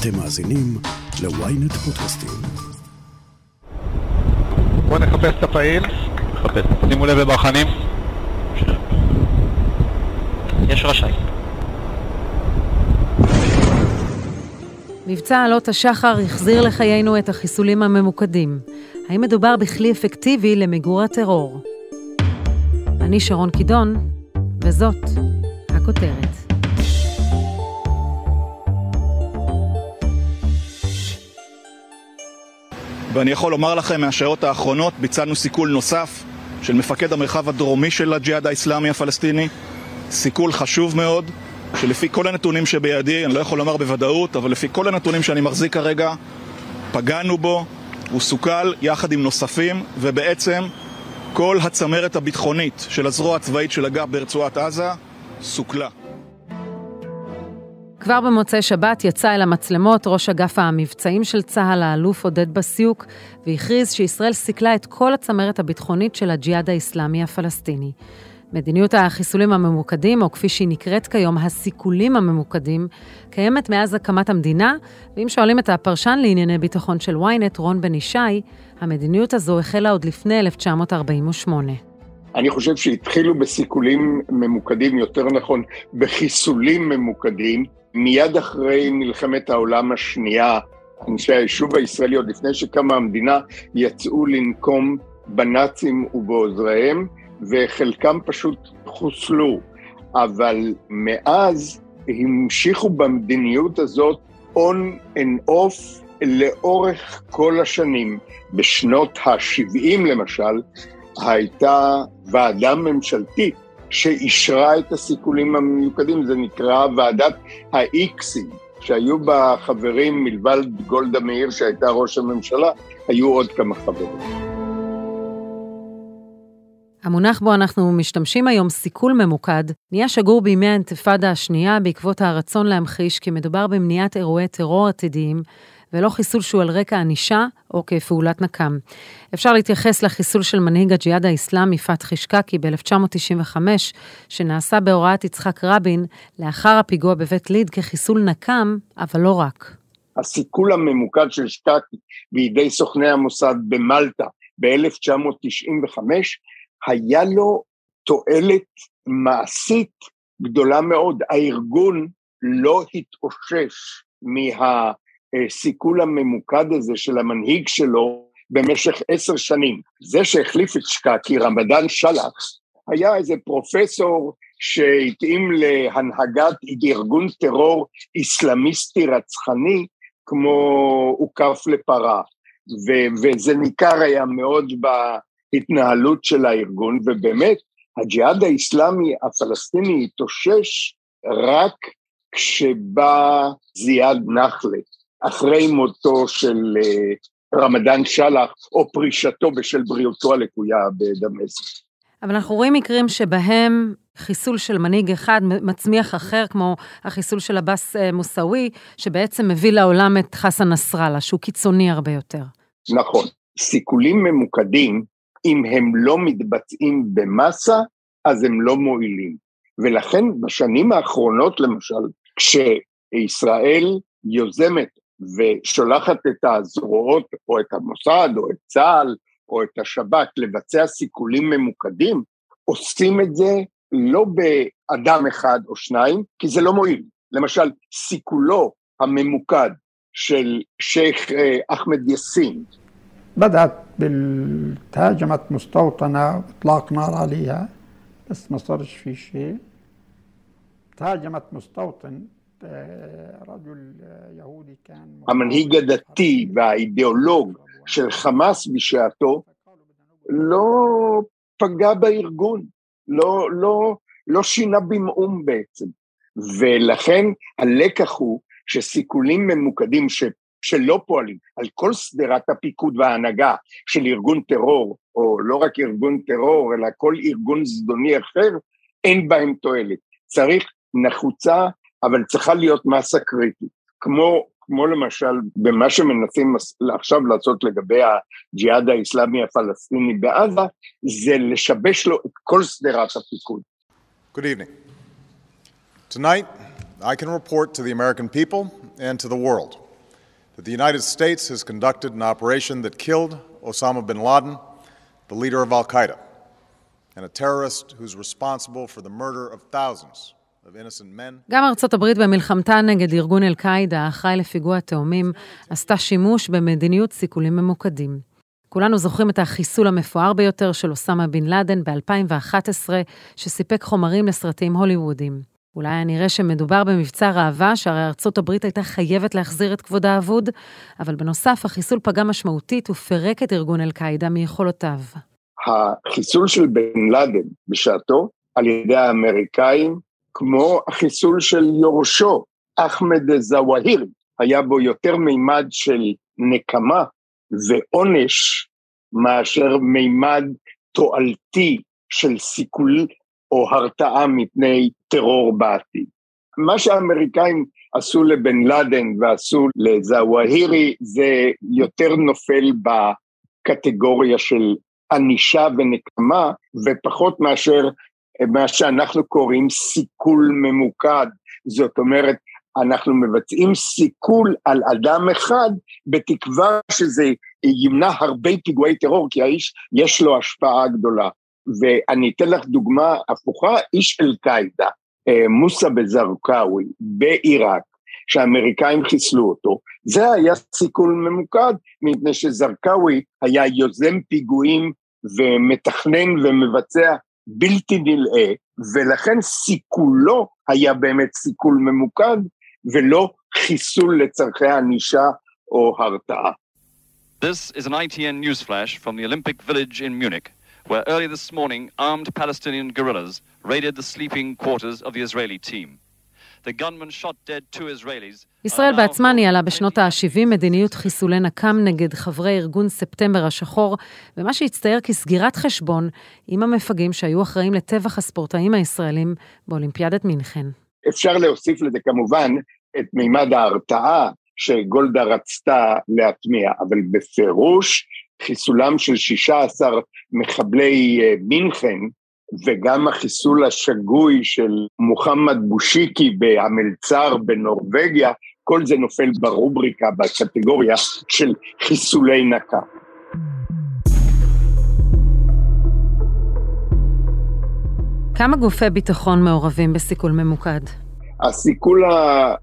אתם מאזינים ל-ynet פודקאסטים. בואו נחפש את הפעיל. נחפש. שימו לב לברחנים. יש רשאי. מבצע עלות השחר החזיר לחיינו את החיסולים הממוקדים. האם מדובר בכלי אפקטיבי למיגור הטרור? אני שרון קידון, וזאת הכותרת. ואני יכול לומר לכם מהשעות האחרונות ביצענו סיכול נוסף של מפקד המרחב הדרומי של הג'יהאד האיסלאמי הפלסטיני סיכול חשוב מאוד שלפי כל הנתונים שבידי, אני לא יכול לומר בוודאות, אבל לפי כל הנתונים שאני מחזיק כרגע פגענו בו, הוא סוכל יחד עם נוספים ובעצם כל הצמרת הביטחונית של הזרוע הצבאית של אגף ברצועת עזה סוכלה. כבר במוצאי שבת יצא אל המצלמות ראש אגף המבצעים של צה"ל, האלוף עודד בסיוק, והכריז שישראל סיכלה את כל הצמרת הביטחונית של הג'יהאד האיסלאמי הפלסטיני. מדיניות החיסולים הממוקדים, או כפי שהיא נקראת כיום, הסיכולים הממוקדים, קיימת מאז הקמת המדינה, ואם שואלים את הפרשן לענייני ביטחון של ynet, רון בן ישי, המדיניות הזו החלה עוד לפני 1948. אני חושב שהתחילו בסיכולים ממוקדים, יותר נכון, בחיסולים ממוקדים, מיד אחרי מלחמת העולם השנייה, אנשי היישוב הישראלי, עוד לפני שקמה המדינה, יצאו לנקום בנאצים ובעוזריהם, וחלקם פשוט חוסלו. אבל מאז המשיכו במדיניות הזאת on and off לאורך כל השנים. בשנות ה-70 למשל, הייתה ועדה ממשלתית שאישרה את הסיכולים המיוחדים, זה נקרא ועדת האיקסים, שהיו בה חברים מלבד גולדה מאיר שהייתה ראש הממשלה, היו עוד כמה חברים. המונח בו אנחנו משתמשים היום, סיכול ממוקד, נהיה שגור בימי האינתיפאדה השנייה בעקבות הרצון להמחיש כי מדובר במניעת אירועי טרור עתידיים, ולא חיסול שהוא על רקע ענישה או כפעולת נקם. אפשר להתייחס לחיסול של מנהיג הג'יהאד האיסלאמי פתחי שקקי ב-1995, שנעשה בהוראת יצחק רבין לאחר הפיגוע בבית ליד כחיסול נקם, אבל לא רק. הסיכול הממוקד של שקקי בידי סוכני המוסד במלטה ב-1995, היה לו תועלת מעשית גדולה מאוד. הארגון לא התאושש מה... הסיכול הממוקד הזה של המנהיג שלו במשך עשר שנים. זה שהחליף את שקקי, רמדאן שלח, היה איזה פרופסור שהתאים להנהגת ארגון טרור איסלאמיסטי רצחני כמו הוקף לפרה, ו- וזה ניכר היה מאוד בהתנהלות של הארגון, ובאמת הג'יהאד האיסלאמי הפלסטיני התאושש רק כשבא זיאד נחלה, אחרי מותו של אה, רמדאן שלח, או פרישתו בשל בריאותו הלקויה בדמשק. אבל אנחנו רואים מקרים שבהם חיסול של מנהיג אחד מצמיח אחר, כמו החיסול של עבאס אה, מוסאווי, שבעצם מביא לעולם את חסן נסראללה, שהוא קיצוני הרבה יותר. נכון. סיכולים ממוקדים, אם הם לא מתבצעים במסה, אז הם לא מועילים. ולכן בשנים האחרונות, למשל, כשישראל יוזמת ושולחת את הזרועות או את המוסד או את צה"ל או את השב"כ לבצע סיכולים ממוקדים, עושים את זה לא באדם אחד או שניים, כי זה לא מועיל. למשל, סיכולו הממוקד של שייח' אחמד יאסין. بدأت بالتهاجمت مستوطنة إطلاق نار عليها بس ما صارش في شيء تهاجمت مستوطن המנהיג הדתי והאידיאולוג של חמאס בשעתו לא פגע בארגון, לא, לא, לא שינה במאום בעצם. ולכן הלקח הוא שסיכולים ממוקדים ש, שלא פועלים על כל שדרת הפיקוד וההנהגה של ארגון טרור, או לא רק ארגון טרור, אלא כל ארגון זדוני אחר, אין בהם תועלת. צריך, נחוצה אבל צריכה להיות מסה קריטית, כמו, כמו למשל במה שמנסים עכשיו לעשות לגבי הג'יהאד האיסלאמי הפלסטיני בעזה, זה לשבש לו את כל שדרת הפיקוד. Good evening. Tonight, I can report to the American people and to the world that the United States has conducted an operation that killed Osama bin Laden, the leader of Al Qaeda, and a terrorist who's responsible for the murder of thousands. גם ארצות הברית במלחמתה נגד ארגון אל-קאעידה, האחראי לפיגוע התאומים, עשתה שימוש במדיניות סיכולים ממוקדים. כולנו זוכרים את החיסול המפואר ביותר של אוסמה בן לאדן ב-2011, שסיפק חומרים לסרטים הוליוודיים. אולי היה נראה שמדובר במבצע ראווה, שהרי ארצות הברית הייתה חייבת להחזיר את כבוד האבוד, אבל בנוסף, החיסול פגע משמעותית ופירק את ארגון אל-קאעידה מיכולותיו. החיסול של בן לאדן בשעתו על ידי האמריקאים, כמו החיסול של יורשו, אחמד זוואהיר, היה בו יותר מימד של נקמה ועונש מאשר מימד תועלתי של סיכול או הרתעה מפני טרור בעתיד. מה שהאמריקאים עשו לבן לאדן ועשו לזוואהירי זה יותר נופל בקטגוריה של ענישה ונקמה ופחות מאשר מה שאנחנו קוראים סיכול ממוקד, זאת אומרת אנחנו מבצעים סיכול על אדם אחד בתקווה שזה ימנע הרבה פיגועי טרור כי האיש יש לו השפעה גדולה. ואני אתן לך דוגמה הפוכה, איש אל-קאעידה, אה, מוסא בזרקאווי בעיראק, שהאמריקאים חיסלו אותו, זה היה סיכול ממוקד, מפני שזרקאווי היה יוזם פיגועים ומתכנן ומבצע בלתי נלאה, ולכן סיכולו היה באמת סיכול ממוקד, ולא חיסול לצורכי ענישה או הרתעה. This is an ITN news flash from the Olympic Village in Munich. where early this morning armed Palestinian guerrillas raided the sleeping quarters of the Israeli team. ישראל בעצמה ניהלה בשנות ה-70 מדיניות חיסולי נקם נגד חברי ארגון ספטמבר השחור, ומה שהצטייר כסגירת חשבון עם המפגעים שהיו אחראים לטבח הספורטאים הישראלים באולימפיאדת מינכן. אפשר להוסיף לזה כמובן את מימד ההרתעה שגולדה רצתה להטמיע, אבל בפירוש חיסולם של 16 מחבלי מינכן וגם החיסול השגוי של מוחמד בושיקי בהמלצר בנורבגיה, כל זה נופל ברובריקה, בקטגוריה של חיסולי נקה. כמה גופי ביטחון מעורבים בסיכול ממוקד? הסיכול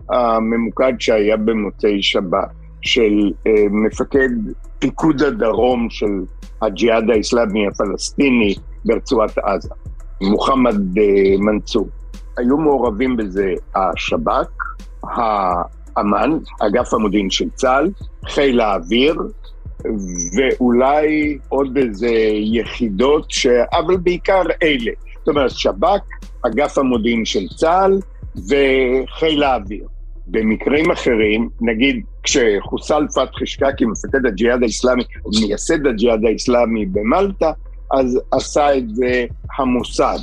הממוקד שהיה במוצאי שבת של מפקד פיקוד הדרום של הג'יהאד האיסלאמי הפלסטיני ברצועת עזה, מוחמד מנצור. היו מעורבים בזה השב"כ, האמ"ן, אגף המודיעין של צה"ל, חיל האוויר, ואולי עוד איזה יחידות, ש... אבל בעיקר אלה. זאת אומרת, שב"כ, אגף המודיעין של צה"ל וחיל האוויר. במקרים אחרים, נגיד כשחוסל פתחי שקקי, מפקד הג'יהאד האיסלאמי, מייסד הג'יהאד האיסלאמי במלטה, אז עשה את זה המוסד.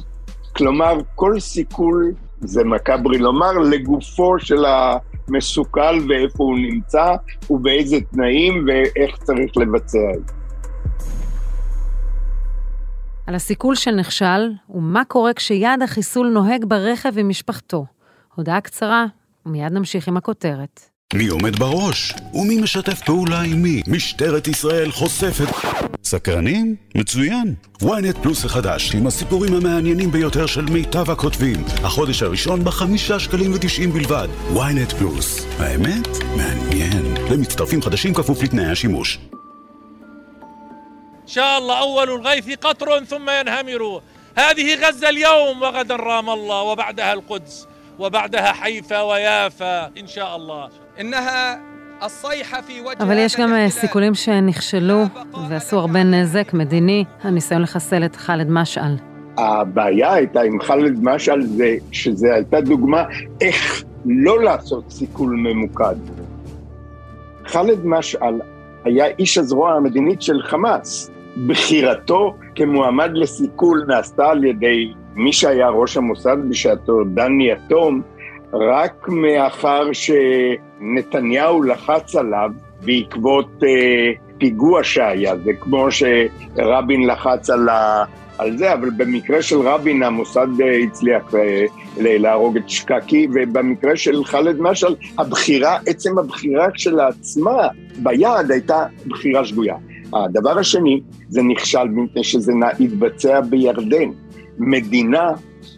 כלומר, כל סיכול, זה מקאברי לומר, לגופו של המסוכל ואיפה הוא נמצא, ובאיזה תנאים ואיך צריך לבצע את זה. על הסיכול שנכשל, ומה קורה כשיעד החיסול נוהג ברכב עם משפחתו. הודעה קצרה, ומיד נמשיך עם הכותרת. מי עומד בראש? ומי משתף פעולה עם מי? משטרת ישראל חושפת... סקרנים? מצוין. ynet פלוס החדש, עם הסיפורים המעניינים ביותר של מיטב הכותבים. החודש הראשון בחמישה שקלים ותשעים בלבד. ynet פלוס. האמת? מעניין. למצטרפים חדשים כפוף לתנאי השימוש. إن شاء الله أول الغيث قطر ثم ينهمر هذه غزة اليوم وغدا رام الله وبعدها القدس وبعدها حيفا ويافا إن شاء الله إنها الصيحة في وجه אבל יש גם סיכולים שנכשלו ועשו הרבה נזק מדיני, הניסיון לחסל את ח'אלד משעל. הבעיה הייתה עם ח'אלד משעל זה שזו הייתה דוגמה איך לא לעשות סיכול ממוקד. ח'אלד משעל היה איש הזרוע המדינית של חמאס. בחירתו כמועמד לסיכול נעשתה על ידי מי שהיה ראש המוסד בשעתו, דני יתום, רק מאחר שנתניהו לחץ עליו בעקבות אה, פיגוע שהיה, זה כמו שרבין לחץ על, ה, על זה, אבל במקרה של רבין המוסד הצליח אה, להרוג את שקקי, ובמקרה של ח'אלד משעל, הבחירה, עצם הבחירה כשלעצמה ביעד הייתה בחירה שגויה. הדבר השני, זה נכשל מפני שזה התבצע בירדן, מדינה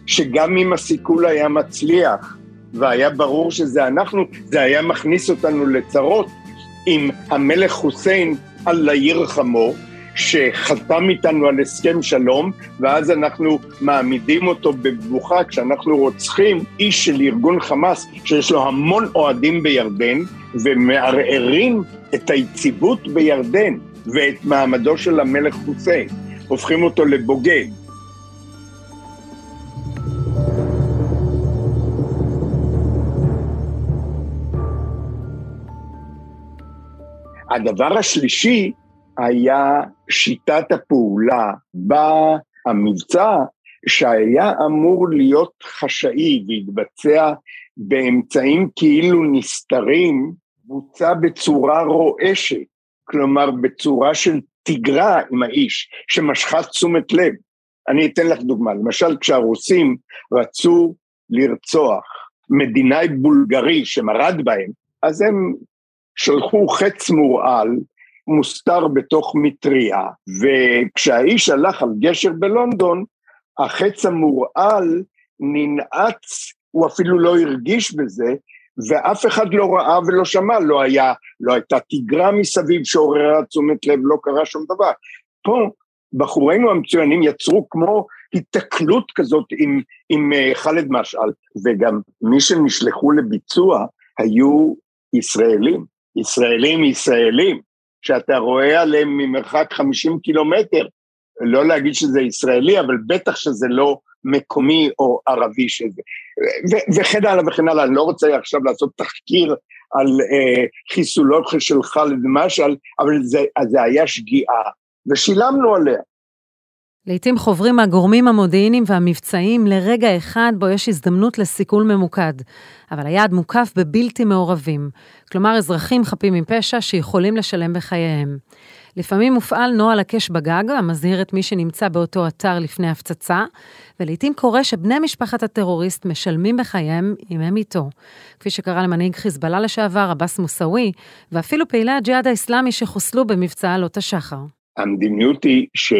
שגם אם הסיכול היה מצליח, והיה ברור שזה אנחנו, זה היה מכניס אותנו לצרות עם המלך חוסיין אללה ירחמו, שחתם איתנו על הסכם שלום, ואז אנחנו מעמידים אותו בבוכה כשאנחנו רוצחים איש של ארגון חמאס שיש לו המון אוהדים בירדן, ומערערים את היציבות בירדן ואת מעמדו של המלך חוסיין, הופכים אותו לבוגד. הדבר השלישי היה שיטת הפעולה במבצע שהיה אמור להיות חשאי והתבצע באמצעים כאילו נסתרים, בוצע בצורה רועשת, כלומר בצורה של תגרה עם האיש, שמשכה תשומת לב. אני אתן לך דוגמה, למשל כשהרוסים רצו לרצוח מדינאי בולגרי שמרד בהם, אז הם שלחו חץ מורעל מוסתר בתוך מטריה, וכשהאיש הלך על גשר בלונדון, החץ המורעל ננעץ, הוא אפילו לא הרגיש בזה, ואף אחד לא ראה ולא שמע, לא היה, לא הייתה תגרה מסביב שעוררה תשומת לב, לא קרה שום דבר. פה בחורינו המצוינים יצרו כמו התקלות כזאת עם, עם uh, ח'אלד משעל, וגם מי שנשלחו לביצוע היו ישראלים. ישראלים ישראלים, שאתה רואה עליהם ממרחק 50 קילומטר, לא להגיד שזה ישראלי, אבל בטח שזה לא מקומי או ערבי שזה. וכן הלאה וכן הלאה, אני לא רוצה עכשיו לעשות תחקיר על אה, חיסולו של ח'אלד משעל, אבל זה, זה היה שגיאה, ושילמנו עליה. לעתים חוברים הגורמים המודיעיניים והמבצעיים לרגע אחד בו יש הזדמנות לסיכול ממוקד, אבל היעד מוקף בבלתי מעורבים, כלומר אזרחים חפים מפשע שיכולים לשלם בחייהם. לפעמים מופעל נוהל הקש בגג, המזהיר את מי שנמצא באותו אתר לפני הפצצה, ולעיתים קורה שבני משפחת הטרוריסט משלמים בחייהם אם הם איתו. כפי שקרה למנהיג חיזבאללה לשעבר, עבאס מוסאווי, ואפילו פעילי הג'יהאד האסלאמי שחוסלו במבצע עלות השחר. המדיניות היא ש...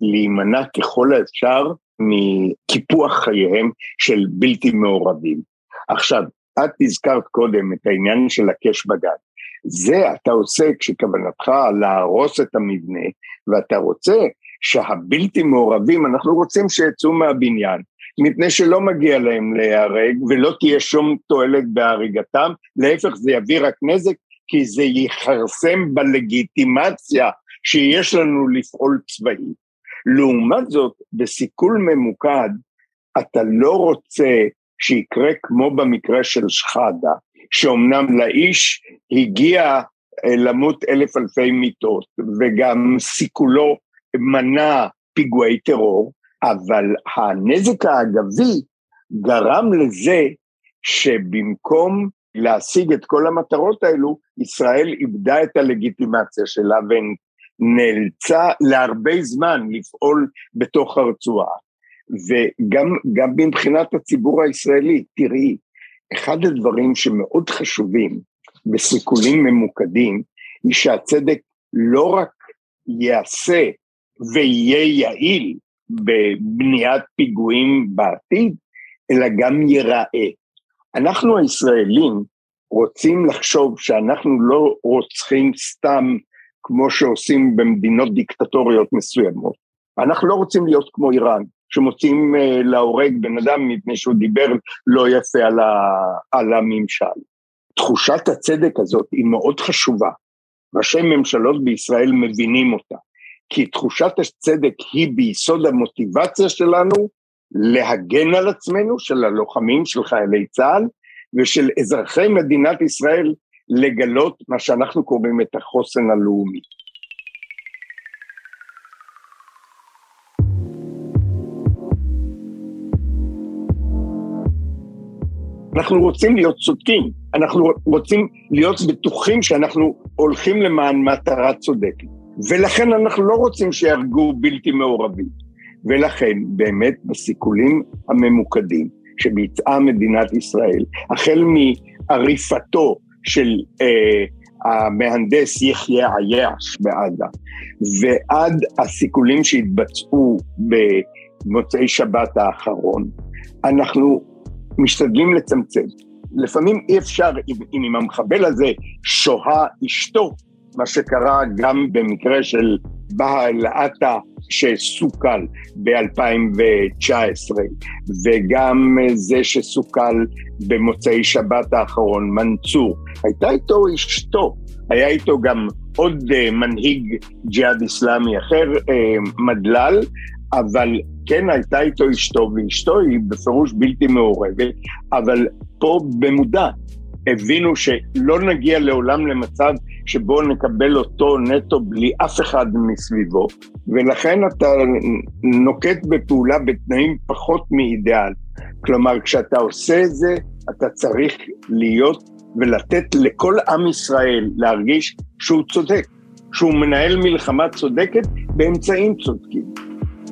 להימנע ככל האפשר מקיפוח חייהם של בלתי מעורבים. עכשיו, את הזכרת קודם את העניין של הקש בגד. זה אתה עושה כשכוונתך להרוס את המבנה, ואתה רוצה שהבלתי מעורבים, אנחנו רוצים שיצאו מהבניין, מפני שלא מגיע להם להיהרג ולא תהיה שום תועלת בהריגתם, להפך זה יביא רק נזק, כי זה יכרסם בלגיטימציה שיש לנו לפעול צבאית. לעומת זאת, בסיכול ממוקד, אתה לא רוצה שיקרה כמו במקרה של שחאדה, שאומנם לאיש הגיע אה, למות אלף אלפי מיטות, וגם סיכולו מנע פיגועי טרור, אבל הנזק האגבי גרם לזה שבמקום להשיג את כל המטרות האלו, ישראל איבדה את הלגיטימציה שלה נאלצה להרבה זמן לפעול בתוך הרצועה. וגם מבחינת הציבור הישראלי, תראי, אחד הדברים שמאוד חשובים בסיכולים ממוקדים, היא שהצדק לא רק ייעשה ויהיה יעיל בבניית פיגועים בעתיד, אלא גם ייראה. אנחנו הישראלים רוצים לחשוב שאנחנו לא רוצחים סתם כמו שעושים במדינות דיקטטוריות מסוימות. אנחנו לא רוצים להיות כמו איראן, שמוצאים uh, להורג בן אדם מפני שהוא דיבר לא יפה על, ה, על הממשל. תחושת הצדק הזאת היא מאוד חשובה. ראשי ממשלות בישראל מבינים אותה, כי תחושת הצדק היא ביסוד המוטיבציה שלנו להגן על עצמנו, של הלוחמים, של חיילי צה"ל, ושל אזרחי מדינת ישראל לגלות מה שאנחנו קוראים את החוסן הלאומי. אנחנו רוצים להיות צודקים, אנחנו רוצים להיות בטוחים שאנחנו הולכים למען מטרה צודקת. ולכן אנחנו לא רוצים שיהרגו בלתי מעורבים. ולכן באמת בסיכולים הממוקדים שביצעה מדינת ישראל, החל מעריפתו של אה, המהנדס יחיא עייש בעזה, ועד הסיכולים שהתבצעו במוצאי שבת האחרון, אנחנו משתדלים לצמצם. לפעמים אי אפשר, אם, אם עם המחבל הזה שוהה אשתו, מה שקרה גם במקרה של בהאל עטה שסוכל ב-2019, וגם זה שסוכל במוצאי שבת האחרון, מנצור. הייתה איתו אשתו, היה איתו גם עוד uh, מנהיג ג'יהאד איסלאמי אחר, uh, מדלל, אבל כן הייתה איתו אשתו, ואשתו היא בפירוש בלתי מעורבת, אבל פה במודע הבינו שלא נגיע לעולם למצב שבו נקבל אותו נטו בלי אף אחד מסביבו, ולכן אתה נוקט בפעולה בתנאים פחות מאידיאל. כלומר, כשאתה עושה את זה, אתה צריך להיות ולתת לכל עם ישראל להרגיש שהוא צודק, שהוא מנהל מלחמה צודקת באמצעים צודקים.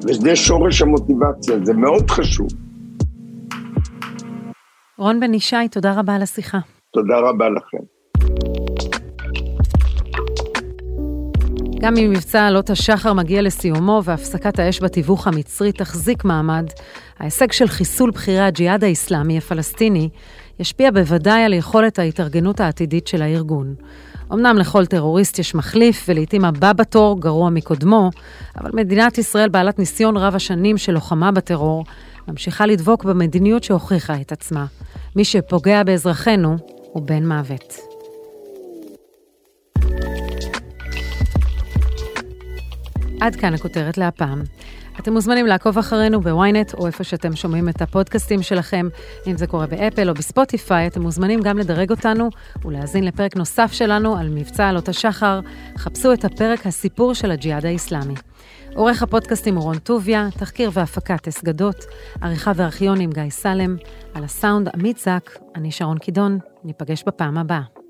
וזה שורש המוטיבציה, זה מאוד חשוב. רון בן ישי, תודה רבה על השיחה. תודה רבה לכם. גם אם מבצע עלות השחר מגיע לסיומו והפסקת האש בתיווך המצרי תחזיק מעמד, ההישג של חיסול בכירי הג'יהאד האיסלאמי הפלסטיני ישפיע בוודאי על יכולת ההתארגנות העתידית של הארגון. אמנם לכל טרוריסט יש מחליף, ולעיתים הבא בתור גרוע מקודמו, אבל מדינת ישראל בעלת ניסיון רב השנים של לוחמה בטרור, ממשיכה לדבוק במדיניות שהוכיחה את עצמה. מי שפוגע באזרחינו הוא בן מוות. עד כאן הכותרת להפעם. אתם מוזמנים לעקוב אחרינו בוויינט, או איפה שאתם שומעים את הפודקאסטים שלכם. אם זה קורה באפל או בספוטיפיי, אתם מוזמנים גם לדרג אותנו ולהאזין לפרק נוסף שלנו על מבצע עלות השחר. חפשו את הפרק הסיפור של הג'יהאד האיסלאמי. עורך הפודקאסטים הוא רון טוביה, תחקיר והפקת אס גדות, עריכה וארכיון עם גיא סלם, על הסאונד עמית זק, אני שרון קידון, ניפגש בפעם הבאה.